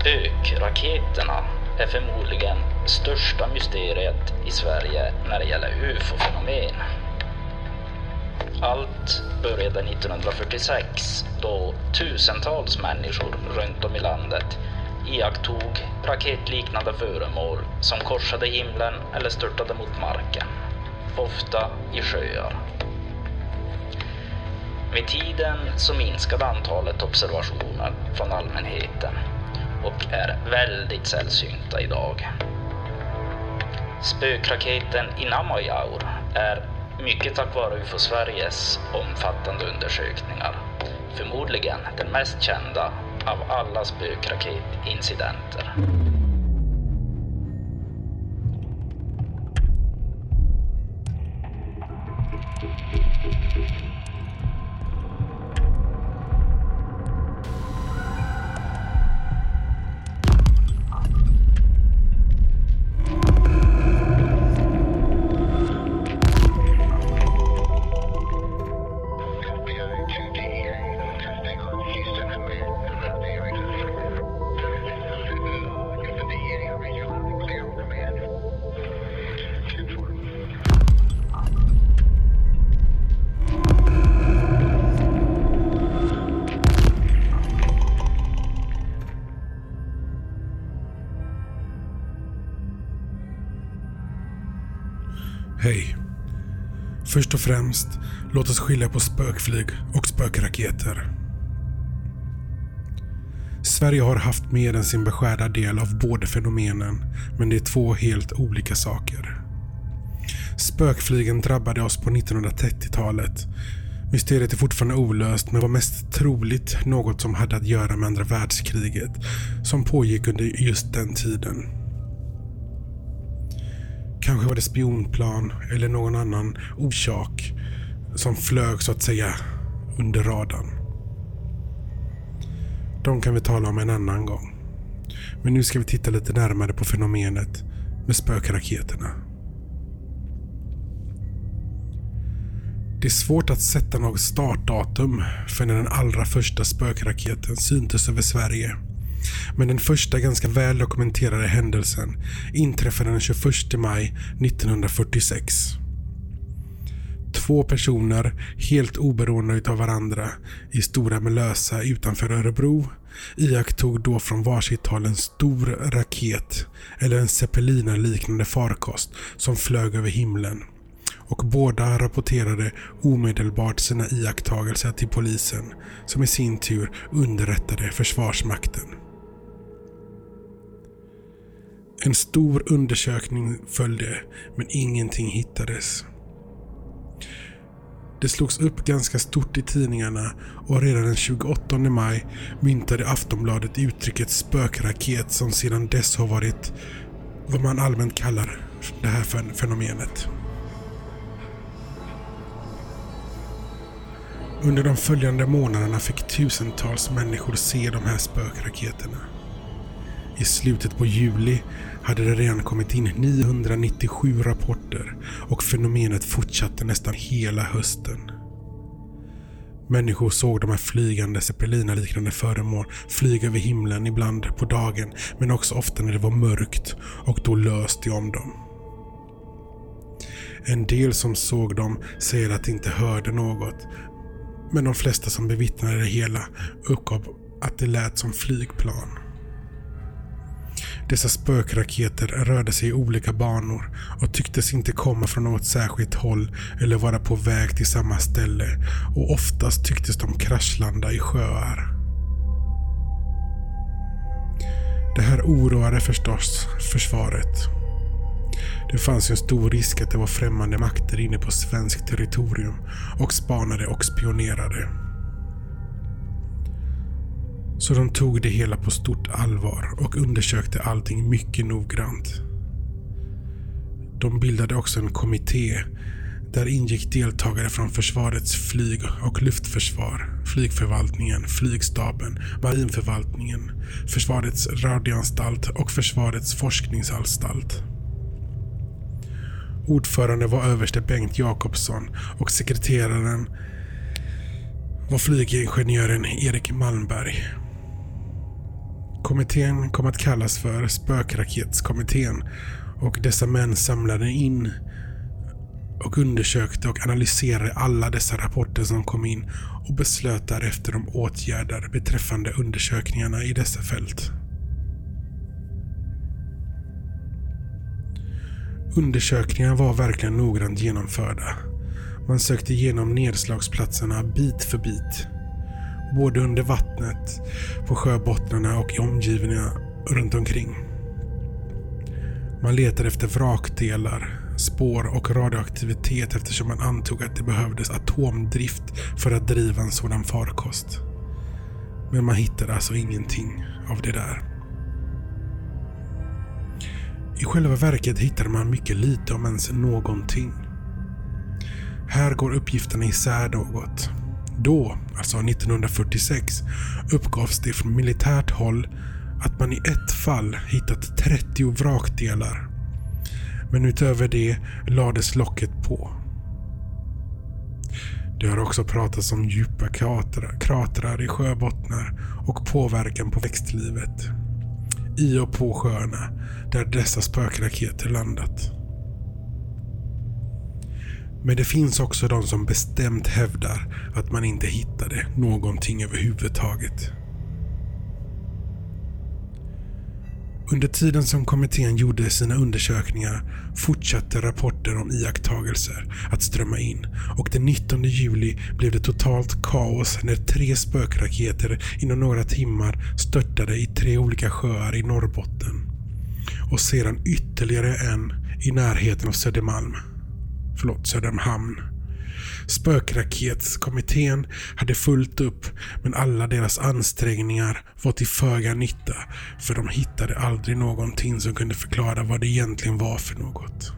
Spökraketerna är förmodligen största mysteriet i Sverige när det gäller ufo-fenomen. Allt började 1946 då tusentals människor runt om i landet iakttog raketliknande föremål som korsade himlen eller störtade mot marken, ofta i sjöar. Med tiden så minskade antalet observationer från allmänheten och är väldigt sällsynta idag. Spökraketen i är mycket tack vare UFO Sveriges omfattande undersökningar förmodligen den mest kända av alla spökraketincidenter. Först och främst, låt oss skilja på spökflyg och spökraketer. Sverige har haft mer än sin beskärda del av båda fenomenen, men det är två helt olika saker. Spökflygen drabbade oss på 1930-talet. Mysteriet är fortfarande olöst, men var mest troligt något som hade att göra med andra världskriget, som pågick under just den tiden. Kanske var det spionplan eller någon annan orsak som flög så att säga under radarn. De kan vi tala om en annan gång. Men nu ska vi titta lite närmare på fenomenet med spökraketerna. Det är svårt att sätta något startdatum för när den allra första spökraketen syntes över Sverige. Men den första ganska väl dokumenterade händelsen inträffade den 21 maj 1946. Två personer, helt oberoende av varandra, i Stora Melösa utanför Örebro iakttog då från varsitt håll en stor raket eller en zeppelinerliknande farkost som flög över himlen och båda rapporterade omedelbart sina iakttagelser till polisen som i sin tur underrättade Försvarsmakten. En stor undersökning följde, men ingenting hittades. Det slogs upp ganska stort i tidningarna och redan den 28 maj myntade Aftonbladet uttrycket spökraket som sedan dess har varit vad man allmänt kallar det här fenomenet. Under de följande månaderna fick tusentals människor se de här spökraketerna. I slutet på juli hade det redan kommit in 997 rapporter och fenomenet fortsatte nästan hela hösten. Människor såg de här flygande zeppelinaliknande föremål flyga över himlen ibland på dagen men också ofta när det var mörkt och då löste de om dem. En del som såg dem säger att de inte hörde något men de flesta som bevittnade det hela uppgav att det lät som flygplan. Dessa spökraketer rörde sig i olika banor och tycktes inte komma från något särskilt håll eller vara på väg till samma ställe och oftast tycktes de kraschlanda i sjöar. Det här oroade förstås försvaret. Det fanns ju en stor risk att det var främmande makter inne på svenskt territorium och spanade och spionerade. Så de tog det hela på stort allvar och undersökte allting mycket noggrant. De bildade också en kommitté där ingick deltagare från försvarets flyg och luftförsvar, flygförvaltningen, flygstaben, marinförvaltningen, försvarets radioanstalt och försvarets forskningsanstalt. Ordförande var överste Bengt Jakobsson och sekreteraren var flygingenjören Erik Malmberg. Kommittén kom att kallas för spökraketskommittén och dessa män samlade in och undersökte och analyserade alla dessa rapporter som kom in och beslöt därefter om åtgärder beträffande undersökningarna i dessa fält. Undersökningarna var verkligen noggrant genomförda. Man sökte igenom nedslagsplatserna bit för bit. Både under vattnet, på sjöbottnarna och i omgivningarna runt omkring. Man letade efter vrakdelar, spår och radioaktivitet eftersom man antog att det behövdes atomdrift för att driva en sådan farkost. Men man hittade alltså ingenting av det där. I själva verket hittade man mycket lite om ens någonting. Här går uppgifterna isär något. Då, alltså 1946, uppgavs det från militärt håll att man i ett fall hittat 30 vrakdelar. Men utöver det lades locket på. Det har också pratats om djupa kratrar, kratrar i sjöbottnar och påverkan på växtlivet. I och på sjöarna där dessa spökraketer landat. Men det finns också de som bestämt hävdar att man inte hittade någonting överhuvudtaget. Under tiden som kommittén gjorde sina undersökningar fortsatte rapporter om iakttagelser att strömma in och den 19 juli blev det totalt kaos när tre spökraketer inom några timmar störtade i tre olika sjöar i Norrbotten. Och sedan ytterligare en i närheten av Södermalm. Förlåt, Söderhamn. Spökraketskommittén hade fullt upp men alla deras ansträngningar var till föga nytta för de hittade aldrig någonting som kunde förklara vad det egentligen var för något.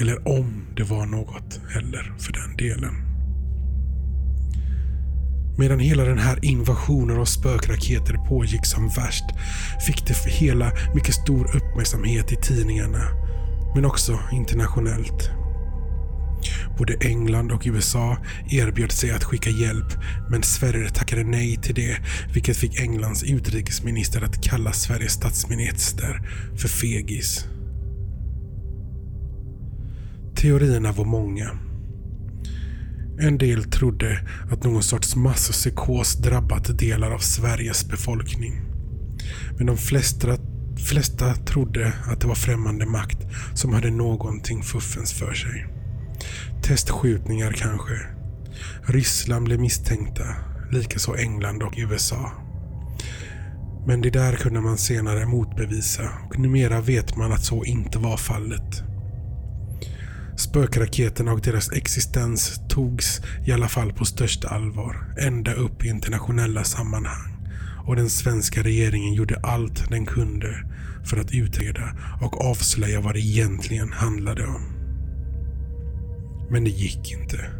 Eller om det var något heller för den delen. Medan hela den här invasionen av spökraketer pågick som värst fick det hela mycket stor uppmärksamhet i tidningarna, men också internationellt. Både England och USA erbjöd sig att skicka hjälp, men Sverige tackade nej till det, vilket fick Englands utrikesminister att kalla Sveriges statsminister för fegis. Teorierna var många. En del trodde att någon sorts masspsykos drabbat delar av Sveriges befolkning. Men de flesta, flesta trodde att det var främmande makt som hade någonting fuffens för sig. Testskjutningar kanske. Ryssland blev misstänkta, likaså England och USA. Men det där kunde man senare motbevisa och numera vet man att så inte var fallet. Spökraketerna och deras existens togs i alla fall på största allvar, ända upp i internationella sammanhang. Och den svenska regeringen gjorde allt den kunde för att utreda och avslöja vad det egentligen handlade om. Men det gick inte.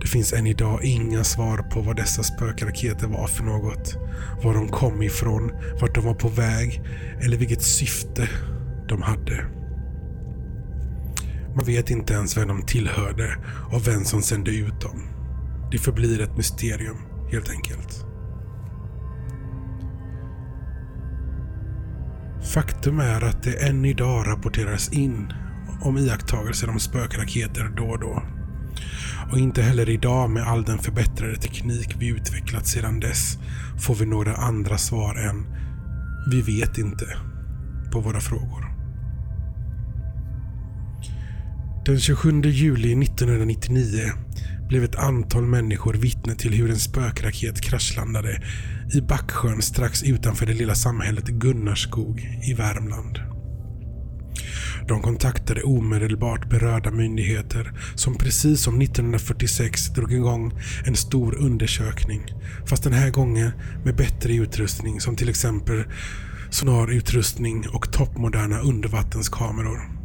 Det finns än idag inga svar på vad dessa spökraketer var för något. Var de kom ifrån, vart de var på väg eller vilket syfte de hade. Man vet inte ens vem de tillhörde och vem som sände ut dem. Det förblir ett mysterium, helt enkelt. Faktum är att det än idag rapporteras in om iakttagelser om spökraketer då och då. Och inte heller idag med all den förbättrade teknik vi utvecklat sedan dess får vi några andra svar än “Vi vet inte” på våra frågor. Den 27 juli 1999 blev ett antal människor vittne till hur en spökraket kraschlandade i Backsjön strax utanför det lilla samhället Gunnarskog i Värmland. De kontaktade omedelbart berörda myndigheter som precis som 1946 drog igång en stor undersökning. Fast den här gången med bättre utrustning som till exempel sonarutrustning och toppmoderna undervattenskameror.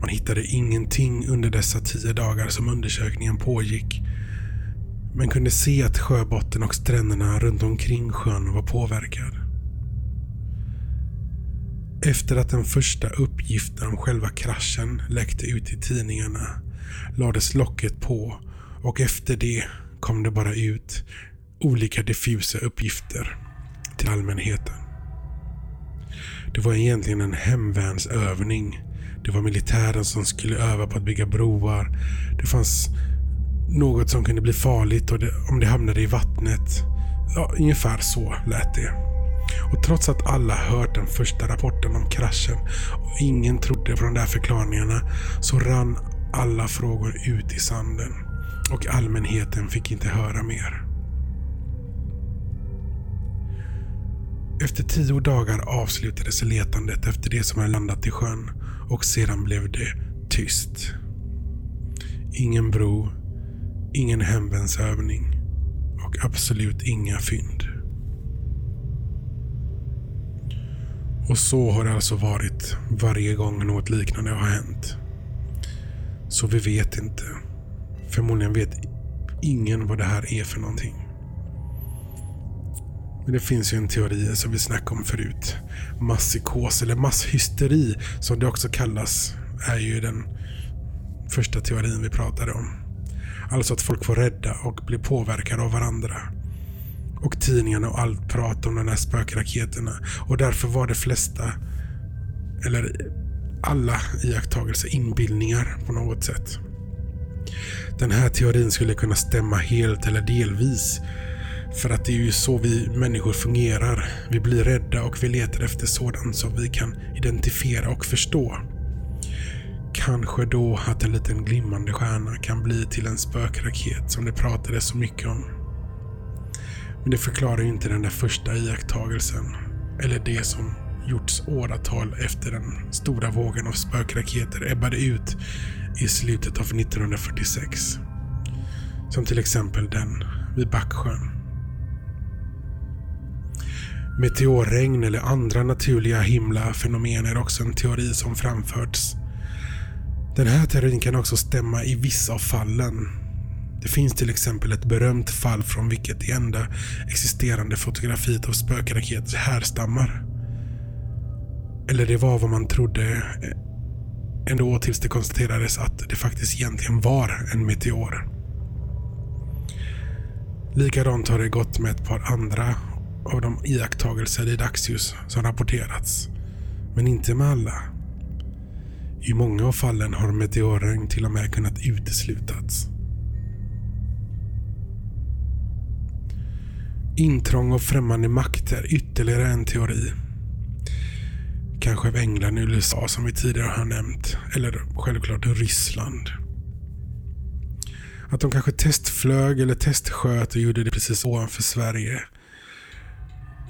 Man hittade ingenting under dessa tio dagar som undersökningen pågick. Men kunde se att sjöbotten och stränderna runt omkring sjön var påverkad. Efter att den första uppgiften om själva kraschen läckte ut i tidningarna lades locket på och efter det kom det bara ut olika diffusa uppgifter. till allmänheten. Det var egentligen en hemvärnsövning. Det var militären som skulle öva på att bygga broar. Det fanns något som kunde bli farligt och det, om det hamnade i vattnet. Ja, ungefär så lät det. Och trots att alla hört den första rapporten om kraschen och ingen trodde på de där förklaringarna så rann alla frågor ut i sanden och allmänheten fick inte höra mer. Efter tio dagar avslutades letandet efter det som hade landat i sjön och sedan blev det tyst. Ingen bro, ingen hemvärnsövning och absolut inga fynd. Och så har det alltså varit varje gång något liknande har hänt. Så vi vet inte. Förmodligen vet ingen vad det här är för någonting. Men det finns ju en teori som vi snackade om förut. Masspsykos eller masshysteri som det också kallas är ju den första teorin vi pratade om. Alltså att folk får rädda och blir påverkade av varandra. Och tidningarna och allt prat om de här spökraketerna. Och därför var de flesta, eller alla iakttagelser inbildningar på något sätt. Den här teorin skulle kunna stämma helt eller delvis. För att det är ju så vi människor fungerar. Vi blir rädda och vi letar efter sådant som vi kan identifiera och förstå. Kanske då att en liten glimmande stjärna kan bli till en spökraket som det pratades så mycket om. Men det förklarar ju inte den där första iakttagelsen. Eller det som gjorts åratal efter den stora vågen av spökraketer ebbade ut i slutet av 1946. Som till exempel den vid Backsjön. Meteorregn eller andra naturliga himlafenomen är också en teori som framförts. Den här teorin kan också stämma i vissa av fallen. Det finns till exempel ett berömt fall från vilket det enda existerande fotografiet av spökraketer härstammar. Eller det var vad man trodde eh, ändå tills det konstaterades att det faktiskt egentligen var en meteor. Likadant har det gått med ett par andra av de iakttagelser i dagsljus som rapporterats. Men inte med alla. I många av fallen har meteorregn till och med kunnat uteslutats. Intrång av främmande makter, ytterligare en teori. Kanske av England och USA som vi tidigare har nämnt. Eller självklart Ryssland. Att de kanske testflög eller testsköt och gjorde det precis ovanför Sverige.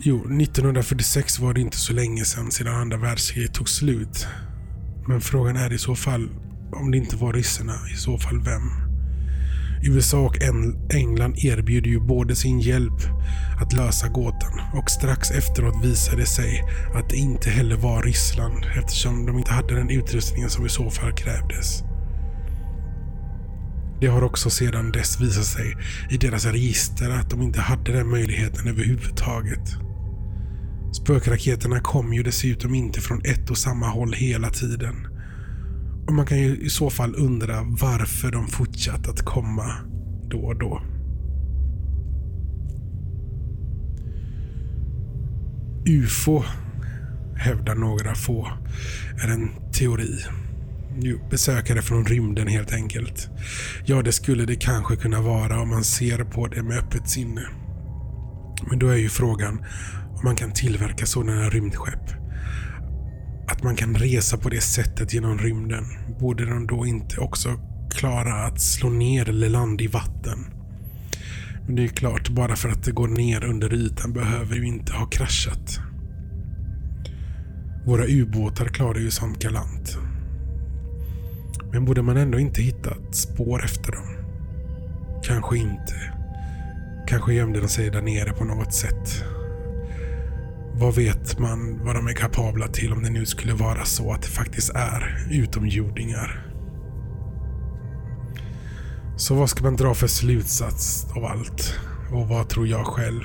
Jo, 1946 var det inte så länge sedan sedan andra världskriget tog slut. Men frågan är i så fall, om det inte var ryssarna, i så fall vem? USA och England erbjuder ju både sin hjälp att lösa gåtan och strax efteråt visade det sig att det inte heller var Ryssland eftersom de inte hade den utrustningen som i så fall krävdes. Det har också sedan dess visat sig i deras register att de inte hade den möjligheten överhuvudtaget. Spökraketerna kom ju dessutom inte från ett och samma håll hela tiden. Och man kan ju i så fall undra varför de fortsatt att komma då och då. UFO, hävdar några få, är en teori. Jo, besökare från rymden helt enkelt. Ja, det skulle det kanske kunna vara om man ser på det med öppet sinne. Men då är ju frågan om man kan tillverka sådana rymdskepp. Att man kan resa på det sättet genom rymden. Borde de då inte också klara att slå ner eller landa i vatten? Men det är klart, bara för att det går ner under ytan behöver ju inte ha kraschat. Våra ubåtar klarar ju sånt galant. Men borde man ändå inte hitta ett spår efter dem? Kanske inte. Kanske gömde de sig där nere på något sätt. Vad vet man vad de är kapabla till om det nu skulle vara så att det faktiskt är utomjordingar? Så vad ska man dra för slutsats av allt? Och vad tror jag själv?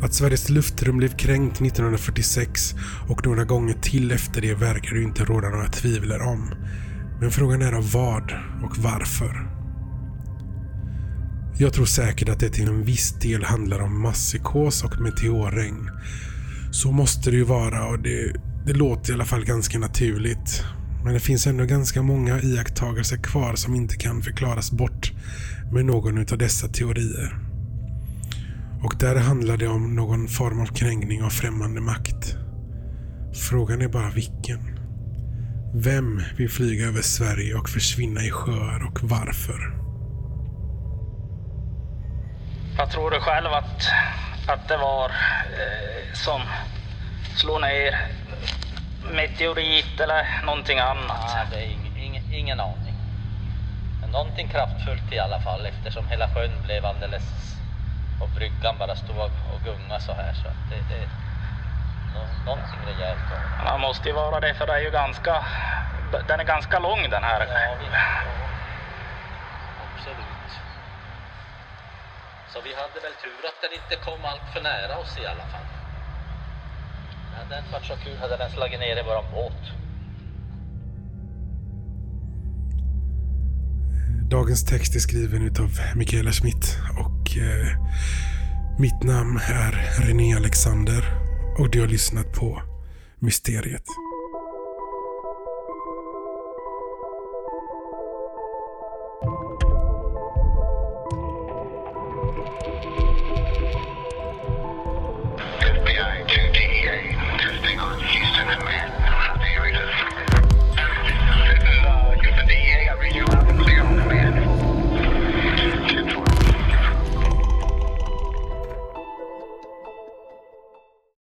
Att Sveriges luftrum blev kränkt 1946 och några gånger till efter det verkar det inte råda några tvivel om. Men frågan är av vad och varför? Jag tror säkert att det till en viss del handlar om masspsykos och meteorregn. Så måste det ju vara och det, det låter i alla fall ganska naturligt. Men det finns ändå ganska många iakttagelser kvar som inte kan förklaras bort med någon av dessa teorier. Och där handlar det om någon form av kränkning av främmande makt. Frågan är bara vilken. Vem vill flyga över Sverige och försvinna i sjöar och varför? Vad tror du själv att, att det var eh, som slog ner? Meteorit eller någonting annat? Nej, det är ing, ing, ingen aning. Men någonting kraftfullt i alla fall eftersom hela sjön blev alldeles och bryggan bara stod och, gungade så här. Så det, det, nå, någonting rejält var det. Det måste ju vara det för det är ju ganska, den är ganska lång den här. Ja, vi, ja, absolut. Så vi hade väl tur att den inte kom allt för nära oss i alla fall. Hade den varit så kul hade den slagit ner i våran båt. Dagens text är skriven utav Mikaela Schmidt och eh, mitt namn är René Alexander och du har lyssnat på Mysteriet.